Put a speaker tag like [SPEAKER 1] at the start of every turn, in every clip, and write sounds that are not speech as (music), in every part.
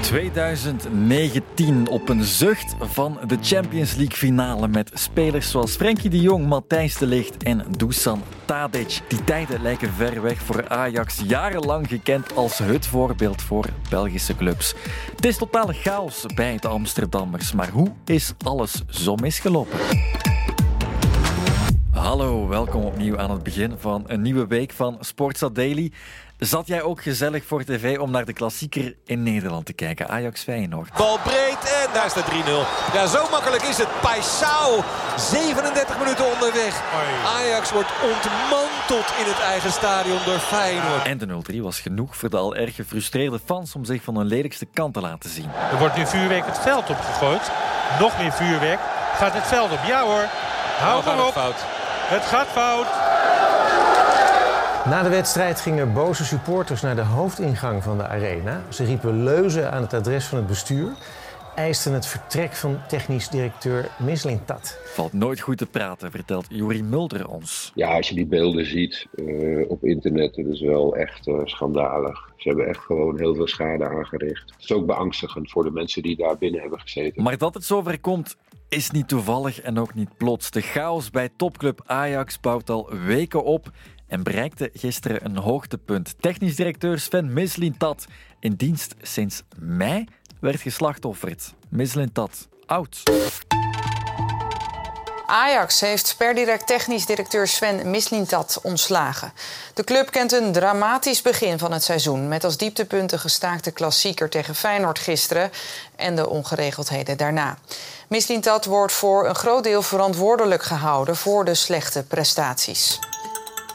[SPEAKER 1] 2019 op een zucht van de Champions League finale met spelers zoals Frenkie de Jong, Matthijs de Ligt en Dusan Tadic. Die tijden lijken ver weg voor Ajax, jarenlang gekend als het voorbeeld voor Belgische clubs. Het is totale chaos bij de Amsterdammers, maar hoe is alles zo misgelopen? Hallo, welkom opnieuw aan het begin van een nieuwe week van Sportsa Daily. Zat jij ook gezellig voor tv om naar de klassieker in Nederland te kijken? Ajax Feyenoord.
[SPEAKER 2] Bal breed en daar staat 3-0. Ja, zo makkelijk is het. Paisao, 37 minuten onderweg. Ajax wordt ontmanteld in het eigen stadion door Feyenoord.
[SPEAKER 1] En de 0-3 was genoeg voor de al erg gefrustreerde fans om zich van hun lelijkste kant te laten zien.
[SPEAKER 3] Er wordt nu vuurwerk het veld opgegooid. Nog meer vuurwerk. Gaat het veld op. Ja hoor. Hou maar op.
[SPEAKER 2] fout.
[SPEAKER 3] Het gaat fout.
[SPEAKER 4] Na de wedstrijd gingen boze supporters naar de hoofdingang van de arena. Ze riepen leuzen aan het adres van het bestuur. Eisten het vertrek van technisch directeur Mislintat.
[SPEAKER 1] Valt nooit goed te praten, vertelt Juri Mulder ons.
[SPEAKER 5] Ja, als je die beelden ziet eh, op internet, dat is wel echt eh, schandalig. Ze hebben echt gewoon heel veel schade aangericht. Het is ook beangstigend voor de mensen die daar binnen hebben gezeten.
[SPEAKER 1] Maar dat het zover komt, is niet toevallig en ook niet plots. De chaos bij topclub Ajax bouwt al weken op en bereikte gisteren een hoogtepunt. Technisch directeur Sven Mislintat, in dienst sinds mei, werd geslachtofferd. Mislintat, oud.
[SPEAKER 6] Ajax heeft per direct technisch directeur Sven Mislintat ontslagen. De club kent een dramatisch begin van het seizoen... met als dieptepunt de gestaakte klassieker tegen Feyenoord gisteren... en de ongeregeldheden daarna. Mislintat wordt voor een groot deel verantwoordelijk gehouden... voor de slechte prestaties.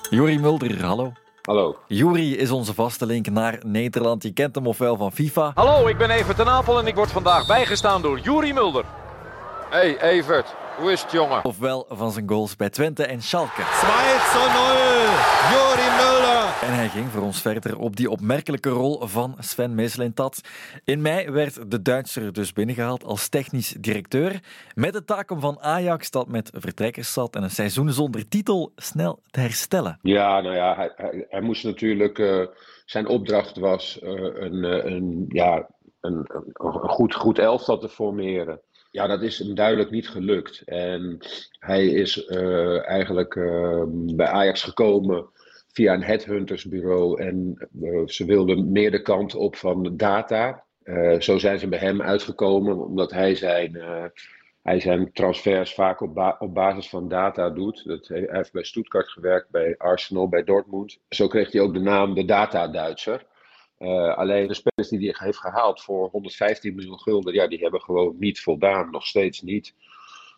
[SPEAKER 1] Juri Mulder, hallo.
[SPEAKER 5] Hallo.
[SPEAKER 1] Juri is onze vaste link naar Nederland. Je kent hem ofwel van FIFA,
[SPEAKER 7] Hallo, ik ben Evert ten Apel en ik word vandaag bijgestaan door Juri Mulder. Hey Evert, hoe is het jongen?
[SPEAKER 1] ofwel van zijn goals bij Twente en Schalke.
[SPEAKER 2] 2 0. Jori Mulder.
[SPEAKER 1] En hij ging voor ons verder op die opmerkelijke rol van Sven Mislintat. In mei werd de Duitser dus binnengehaald als technisch directeur. Met de taak om van Ajax, dat met vertrekkers zat en een seizoen zonder titel, snel te herstellen.
[SPEAKER 5] Ja, nou ja, hij, hij, hij moest natuurlijk. eh, zijn opdracht was eh, een, eh, een, ja, een, een, een goed, goed elftal te formeren. Ja, dat is hem duidelijk niet gelukt. En hij is eh, eigenlijk eh, bij Ajax gekomen via een headhuntersbureau. En eh, ze wilden meer de kant op van data. Eh, zo zijn ze bij hem uitgekomen, omdat hij zijn, hij zijn transfers vaak op, op basis van data doet. Dat, hij heeft bij Stuttgart gewerkt, bij Arsenal, bij Dortmund. Zo kreeg hij ook de naam de Data-Duitser. Eh, alleen de spelers die hij heeft gehaald voor 115 miljoen gulden, ja, die hebben gewoon niet voldaan, nog steeds niet.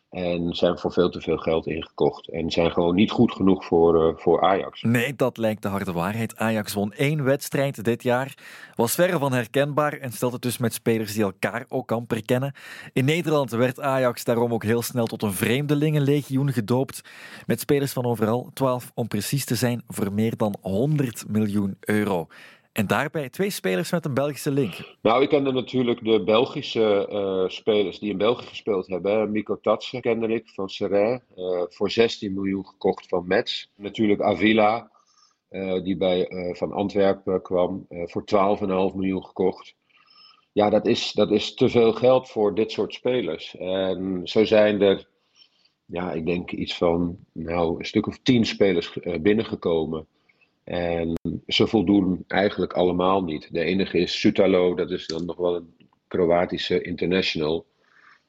[SPEAKER 5] En zijn voor veel te veel geld ingekocht. En zijn gewoon niet goed genoeg voor, eh, voor Ajax.
[SPEAKER 1] Nee, dat lijkt de harde waarheid. Ajax won één wedstrijd dit jaar, was verre van herkenbaar en stelt het dus met spelers die elkaar ook amper kennen. In Nederland werd Ajax daarom ook heel snel tot een vreemdelingenlegioen gedoopt, met spelers van overal, 12 om precies te zijn, voor meer dan 100 miljoen euro. En daarbij twee spelers met een Belgische link.
[SPEAKER 5] Nou, ik kende natuurlijk de Belgische eh, spelers die in België gespeeld hebben. hè. Mico Tatsen kende ik van Serrain. eh, voor 16 miljoen gekocht van Metz. Natuurlijk Avila, eh, die bij, van Antwerpen kwam. voor 12,5 miljoen gekocht. Ja, dat is, dat is te veel geld voor dit soort spelers. En zo zijn er, ja, ik denk iets van nou, een stuk of tien spelers binnengekomen. En ze voldoen eigenlijk allemaal niet. De enige is Sutalo, dat is dan nog wel een Kroatische international.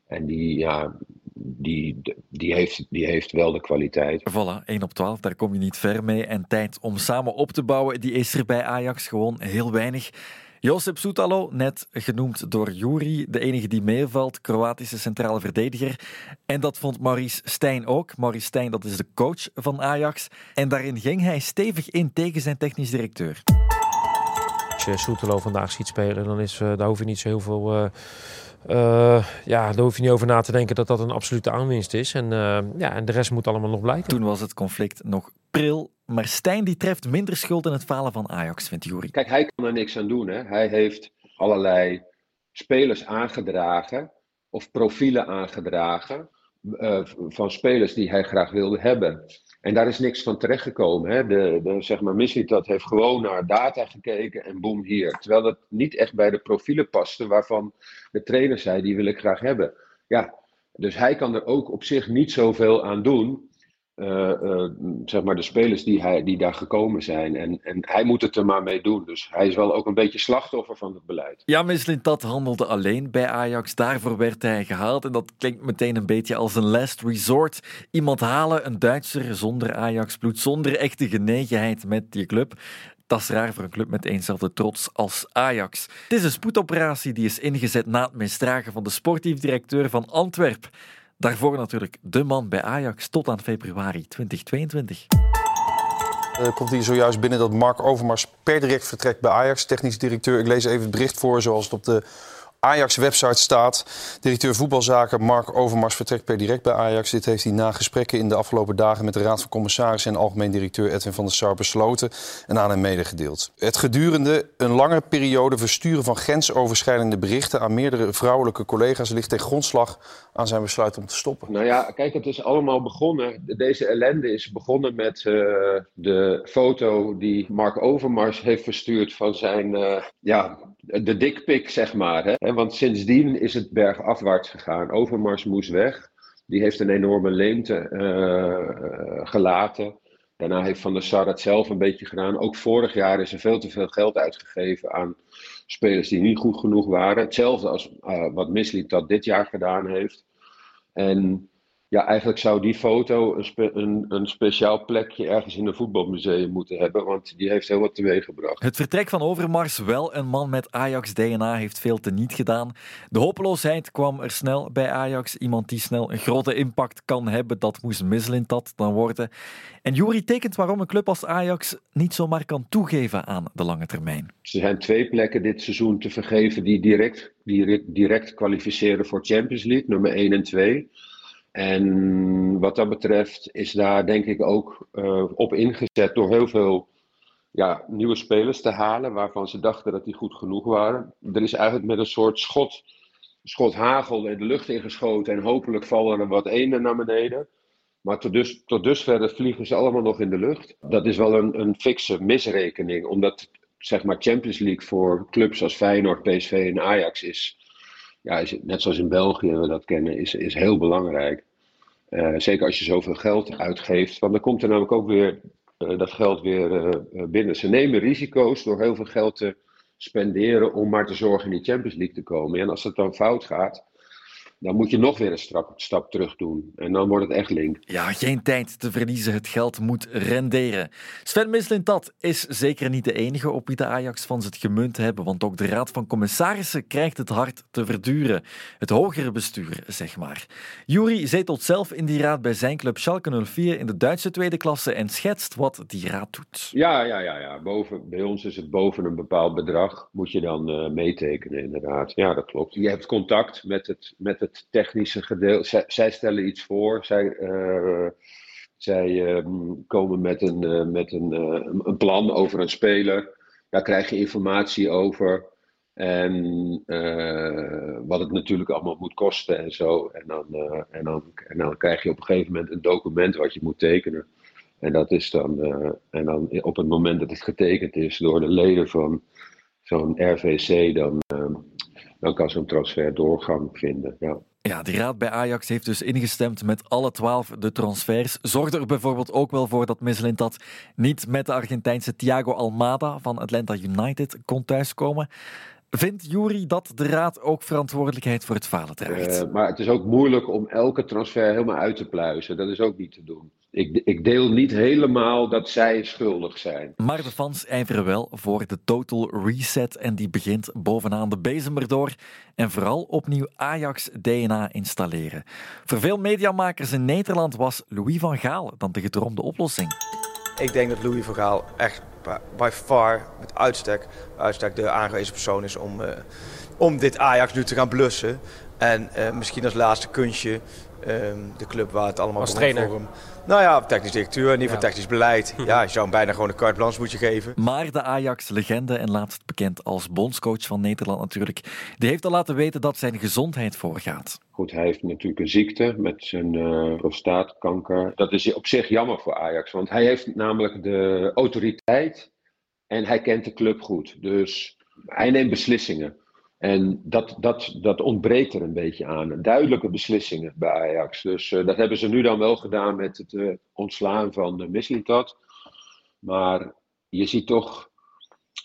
[SPEAKER 5] En die, ja, die, die, heeft, die heeft wel de kwaliteit.
[SPEAKER 1] Voilà, 1 op 12, daar kom je niet ver mee. En tijd om samen op te bouwen, die is er bij Ajax gewoon heel weinig. Josip Soetalo, net genoemd door Juri, de enige die meevalt, Kroatische centrale verdediger. En dat vond Maurice Stijn ook. Maurice Stijn, dat is de coach van Ajax. En daarin ging hij stevig in tegen zijn technisch directeur.
[SPEAKER 8] Als je Soetelo vandaag ziet spelen, dan is, eh, daar hoef je niet zo heel veel. eh, eh, ja, daar hoef je niet over na te denken dat dat een absolute aanwinst is. En, ja, en de rest moet allemaal nog blijken.
[SPEAKER 1] Toen was het conflict nog pril. Maar Stijn die treft minder schuld in het falen van Ajax, vindt Juri.
[SPEAKER 5] Kijk, hij kan er niks aan doen. Hè? Hij heeft allerlei spelers aangedragen of profielen aangedragen van spelers die hij graag wilde hebben. En daar is niks van terechtgekomen. Hè? De, de, zeg maar, dat heeft gewoon naar data gekeken en boem hier. Terwijl dat niet echt bij de profielen paste waarvan de trainer zei, die wil ik graag hebben. Ja, dus hij kan er ook op zich niet zoveel aan doen. Uh, uh, zeg maar de spelers die, hij, die daar gekomen zijn. En, en hij moet het er maar mee doen. Dus hij is wel ook een beetje slachtoffer van het beleid.
[SPEAKER 1] Ja, dat handelde alleen bij Ajax. Daarvoor werd hij gehaald. En dat klinkt meteen een beetje als een last resort. Iemand halen, een Duitser zonder Ajax-bloed, zonder echte genegenheid met die club. Dat is raar voor een club met eenzelfde trots als Ajax. Het is een spoedoperatie die is ingezet na het misdragen van de sportief directeur van Antwerpen. Daarvoor natuurlijk de man bij Ajax tot aan februari 2022.
[SPEAKER 9] Uh, komt hier zojuist binnen dat Mark Overmars per direct vertrekt bij Ajax, technisch directeur. Ik lees even het bericht voor zoals het op de Ajax-website staat. Directeur voetbalzaken Mark Overmars vertrekt per direct bij Ajax. Dit heeft hij na gesprekken in de afgelopen dagen met de Raad van Commissarissen en algemeen directeur Edwin van der Sar besloten en aan hem medegedeeld. Het gedurende een lange periode versturen van grensoverschrijdende berichten aan meerdere vrouwelijke collega's ligt ten grondslag aan zijn besluit om te stoppen.
[SPEAKER 5] Nou ja, kijk, het is allemaal begonnen. Deze ellende is begonnen met uh, de foto die Mark Overmars heeft verstuurd van zijn uh, ja, de dikpik, zeg maar. Hè? Want sindsdien is het bergafwaarts gegaan. Overmars moest weg. Die heeft een enorme leemte uh, gelaten. Daarna heeft Van der Sar het zelf een beetje gedaan. Ook vorig jaar is er veel te veel geld uitgegeven aan spelers die niet goed genoeg waren. Hetzelfde als uh, wat Misliep dat dit jaar gedaan heeft. En ja, eigenlijk zou die foto een, een, een, speciaal plekje ergens in een voetbalmuseum moeten hebben, want die heeft heel wat teweeggebracht.
[SPEAKER 1] Het vertrek van Overmars, wel een man met Ajax-DNA, heeft veel te niet gedaan. De hopeloosheid kwam er snel bij Ajax. Iemand die snel een grote impact kan hebben, dat moest Mislintat dan worden. En Jury tekent waarom een club als Ajax niet zomaar kan toegeven aan de lange termijn. Er
[SPEAKER 5] zijn twee plekken dit seizoen te vergeven die direct, direct, direct kwalificeren voor Champions League, nummer 1 en 2. En wat dat betreft is daar denk ik ook uh, op ingezet door heel veel ja, nieuwe spelers te halen, waarvan ze dachten dat die goed genoeg waren. Er is eigenlijk met een soort schot, schot hagel in de lucht ingeschoten en hopelijk vallen er wat enen naar beneden. Maar tot, dus, tot dusver vliegen ze allemaal nog in de lucht. Dat is wel een, een fikse misrekening, omdat zeg maar Champions League voor clubs als Feyenoord, PSV en Ajax is ja, is, net zoals in België we dat kennen, is, is heel belangrijk. Uh, zeker als je zoveel geld uitgeeft. Want dan komt er namelijk ook weer uh, dat geld weer uh, binnen. Ze nemen risico's door heel veel geld te spenderen om maar te zorgen in die Champions League te komen. En als het dan fout gaat, dan moet je nog weer een stap, stap terug doen. En dan wordt het echt link.
[SPEAKER 1] Ja, geen tijd te verliezen. Het geld moet renderen. Sven Mislintat is zeker niet de enige op wie de Ajax-fans het gemunt hebben, want ook de Raad van Commissarissen krijgt het hard te verduren. Het hogere bestuur, zeg maar. Juri zetelt zelf in die raad bij zijn club Schalke 04 in de Duitse tweede klasse en schetst wat die raad doet.
[SPEAKER 5] Ja, ja, ja. ja. Boven, bij ons is het boven een bepaald bedrag. Moet je dan uh, meetekenen, inderdaad. Ja, dat klopt. Je hebt contact met het, met het technische gedeelte. Zij, stellen iets voor. Zij, uh, zij ehm, komen met, een, uh, met een, uh, een plan over een speler. Daar krijg je informatie over. En wat het natuurlijk allemaal moet kosten en zo. En dan, en, dan, en dan krijg je op een gegeven moment een document wat je moet tekenen. En dat is dan, en dan op het moment dat het getekend is door de leden van zo'n RVC, dan, dan kan zo'n transfer doorgang vinden. Ja.
[SPEAKER 1] Ja, de raad bij Ajax heeft dus ingestemd met alle twaalf de transfers. Zorgde er bijvoorbeeld ook wel voor dat Mislintat niet met de Argentijnse Thiago Almada van Atlanta United kon thuiskomen. Vindt Jury dat de raad ook verantwoordelijkheid voor het falen draagt?
[SPEAKER 5] Uh, maar het is ook moeilijk om elke transfer helemaal uit te pluizen. Dat is ook niet te doen. Ik, ik, deel niet helemaal dat zij schuldig zijn.
[SPEAKER 1] Maar de fans ijveren wel voor de total reset en die begint bovenaan de bezem erdoor. En vooral opnieuw Ajax-DNA installeren. Voor veel mediamakers in Nederland was Louis van Gaal dan de gedroomde oplossing.
[SPEAKER 10] Ik denk dat Louis van Gaal echt by far, met uitstek, uitstek de aangewezen persoon is om, om dit Ajax nu te gaan blussen. En misschien als laatste kunstje de club waar het allemaal
[SPEAKER 8] Als trainer.
[SPEAKER 10] voor hem. Nou ja, technisch directeur, in ieder geval technisch beleid. (laughs) Ja, je zou hem bijna gewoon een carte blanche moeten geven.
[SPEAKER 1] Maar de Ajax-legende en laatst bekend als bondscoach van Nederland natuurlijk, die heeft al laten weten dat zijn gezondheid voorgaat.
[SPEAKER 5] Goed, hij heeft natuurlijk een ziekte met zijn uh, prostaatkanker. Dat is op zich jammer voor Ajax, want hij heeft namelijk de autoriteit en hij kent de club goed. Dus hij neemt beslissingen. En dat, dat, dat ontbreekt er een beetje aan. Duidelijke beslissingen bij Ajax. Dus uh, dat hebben ze nu dan wel gedaan met het uh, ontslaan van de Mislintat. Maar je ziet toch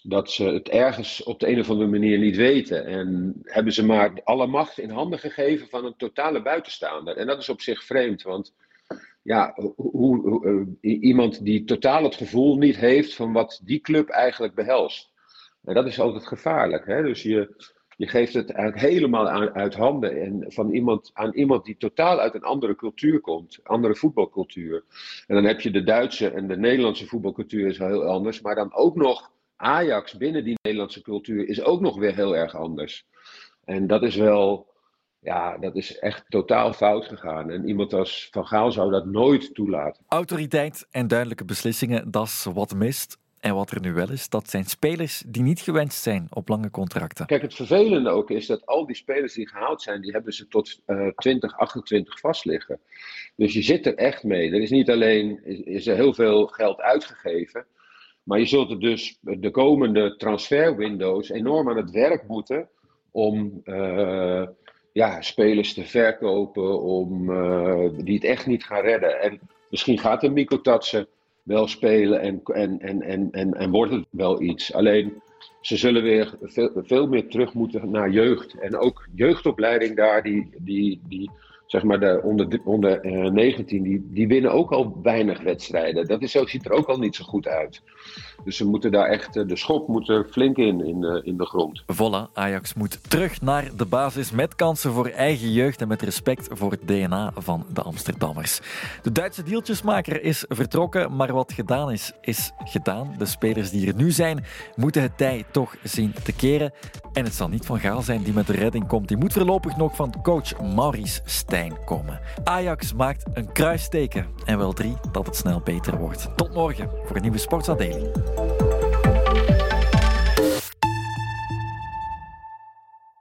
[SPEAKER 5] dat ze het ergens op de een of andere manier niet weten. En hebben ze maar alle macht in handen gegeven van een totale buitenstaander. En dat is op zich vreemd, want ja, hoe, hoe, iemand die totaal het gevoel niet heeft van wat die club eigenlijk behelst. En dat is altijd gevaarlijk. Hè? Dus je, je geeft het helemaal aan, uit handen en van iemand, aan iemand die totaal uit een andere cultuur komt, andere voetbalcultuur. En dan heb je de Duitse en de Nederlandse voetbalcultuur is heel anders, maar dan ook nog Ajax binnen die Nederlandse cultuur is ook nog weer heel erg anders. En dat is wel, ja, dat is echt totaal fout gegaan. En iemand als Van Gaal zou dat nooit toelaten.
[SPEAKER 1] Autoriteit en duidelijke beslissingen, dat is wat mist. En wat er nu wel is, dat zijn spelers die niet gewenst zijn op lange contracten.
[SPEAKER 5] Kijk, het vervelende ook is dat al die spelers die gehaald zijn, die hebben ze tot uh, 2028 vastliggen. Dus je zit er echt mee. Er is niet alleen is, er heel veel geld uitgegeven, maar je zult er dus de komende transferwindows enorm aan het werk moeten om uh, ja, spelers te verkopen, om, uh, die het echt niet gaan redden. En misschien gaat een Mikko Tatsen wel spelen en, en, en, en, en, en wordt het wel iets. Alleen ze zullen weer veel, veel meer terug moeten naar jeugd. En ook jeugdopleiding daar, die, die, die zeg maar de onder, onder uh, 19, die, die winnen ook al weinig wedstrijden. Dat is ziet er ook al niet zo goed uit. Dus ze moeten daar echt, de schop moet er flink in, in, uh, in de grond.
[SPEAKER 1] Voilà, Ajax moet terug naar de basis met kansen voor eigen jeugd en met respect voor het DNA van de Amsterdammers. De Duitse deeltjesmaker is vertrokken, maar wat gedaan is, is gedaan. De spelers die er nu zijn, moeten het tij toch zien te keren. En het zal niet van Gaal zijn die met de redding komt. Die moet voorlopig nog van coach Maurice Stijn Ajax maakt een kruisteken en wel drie dat het snel beter wordt. Tot morgen voor een nieuwe Sportsa Daily.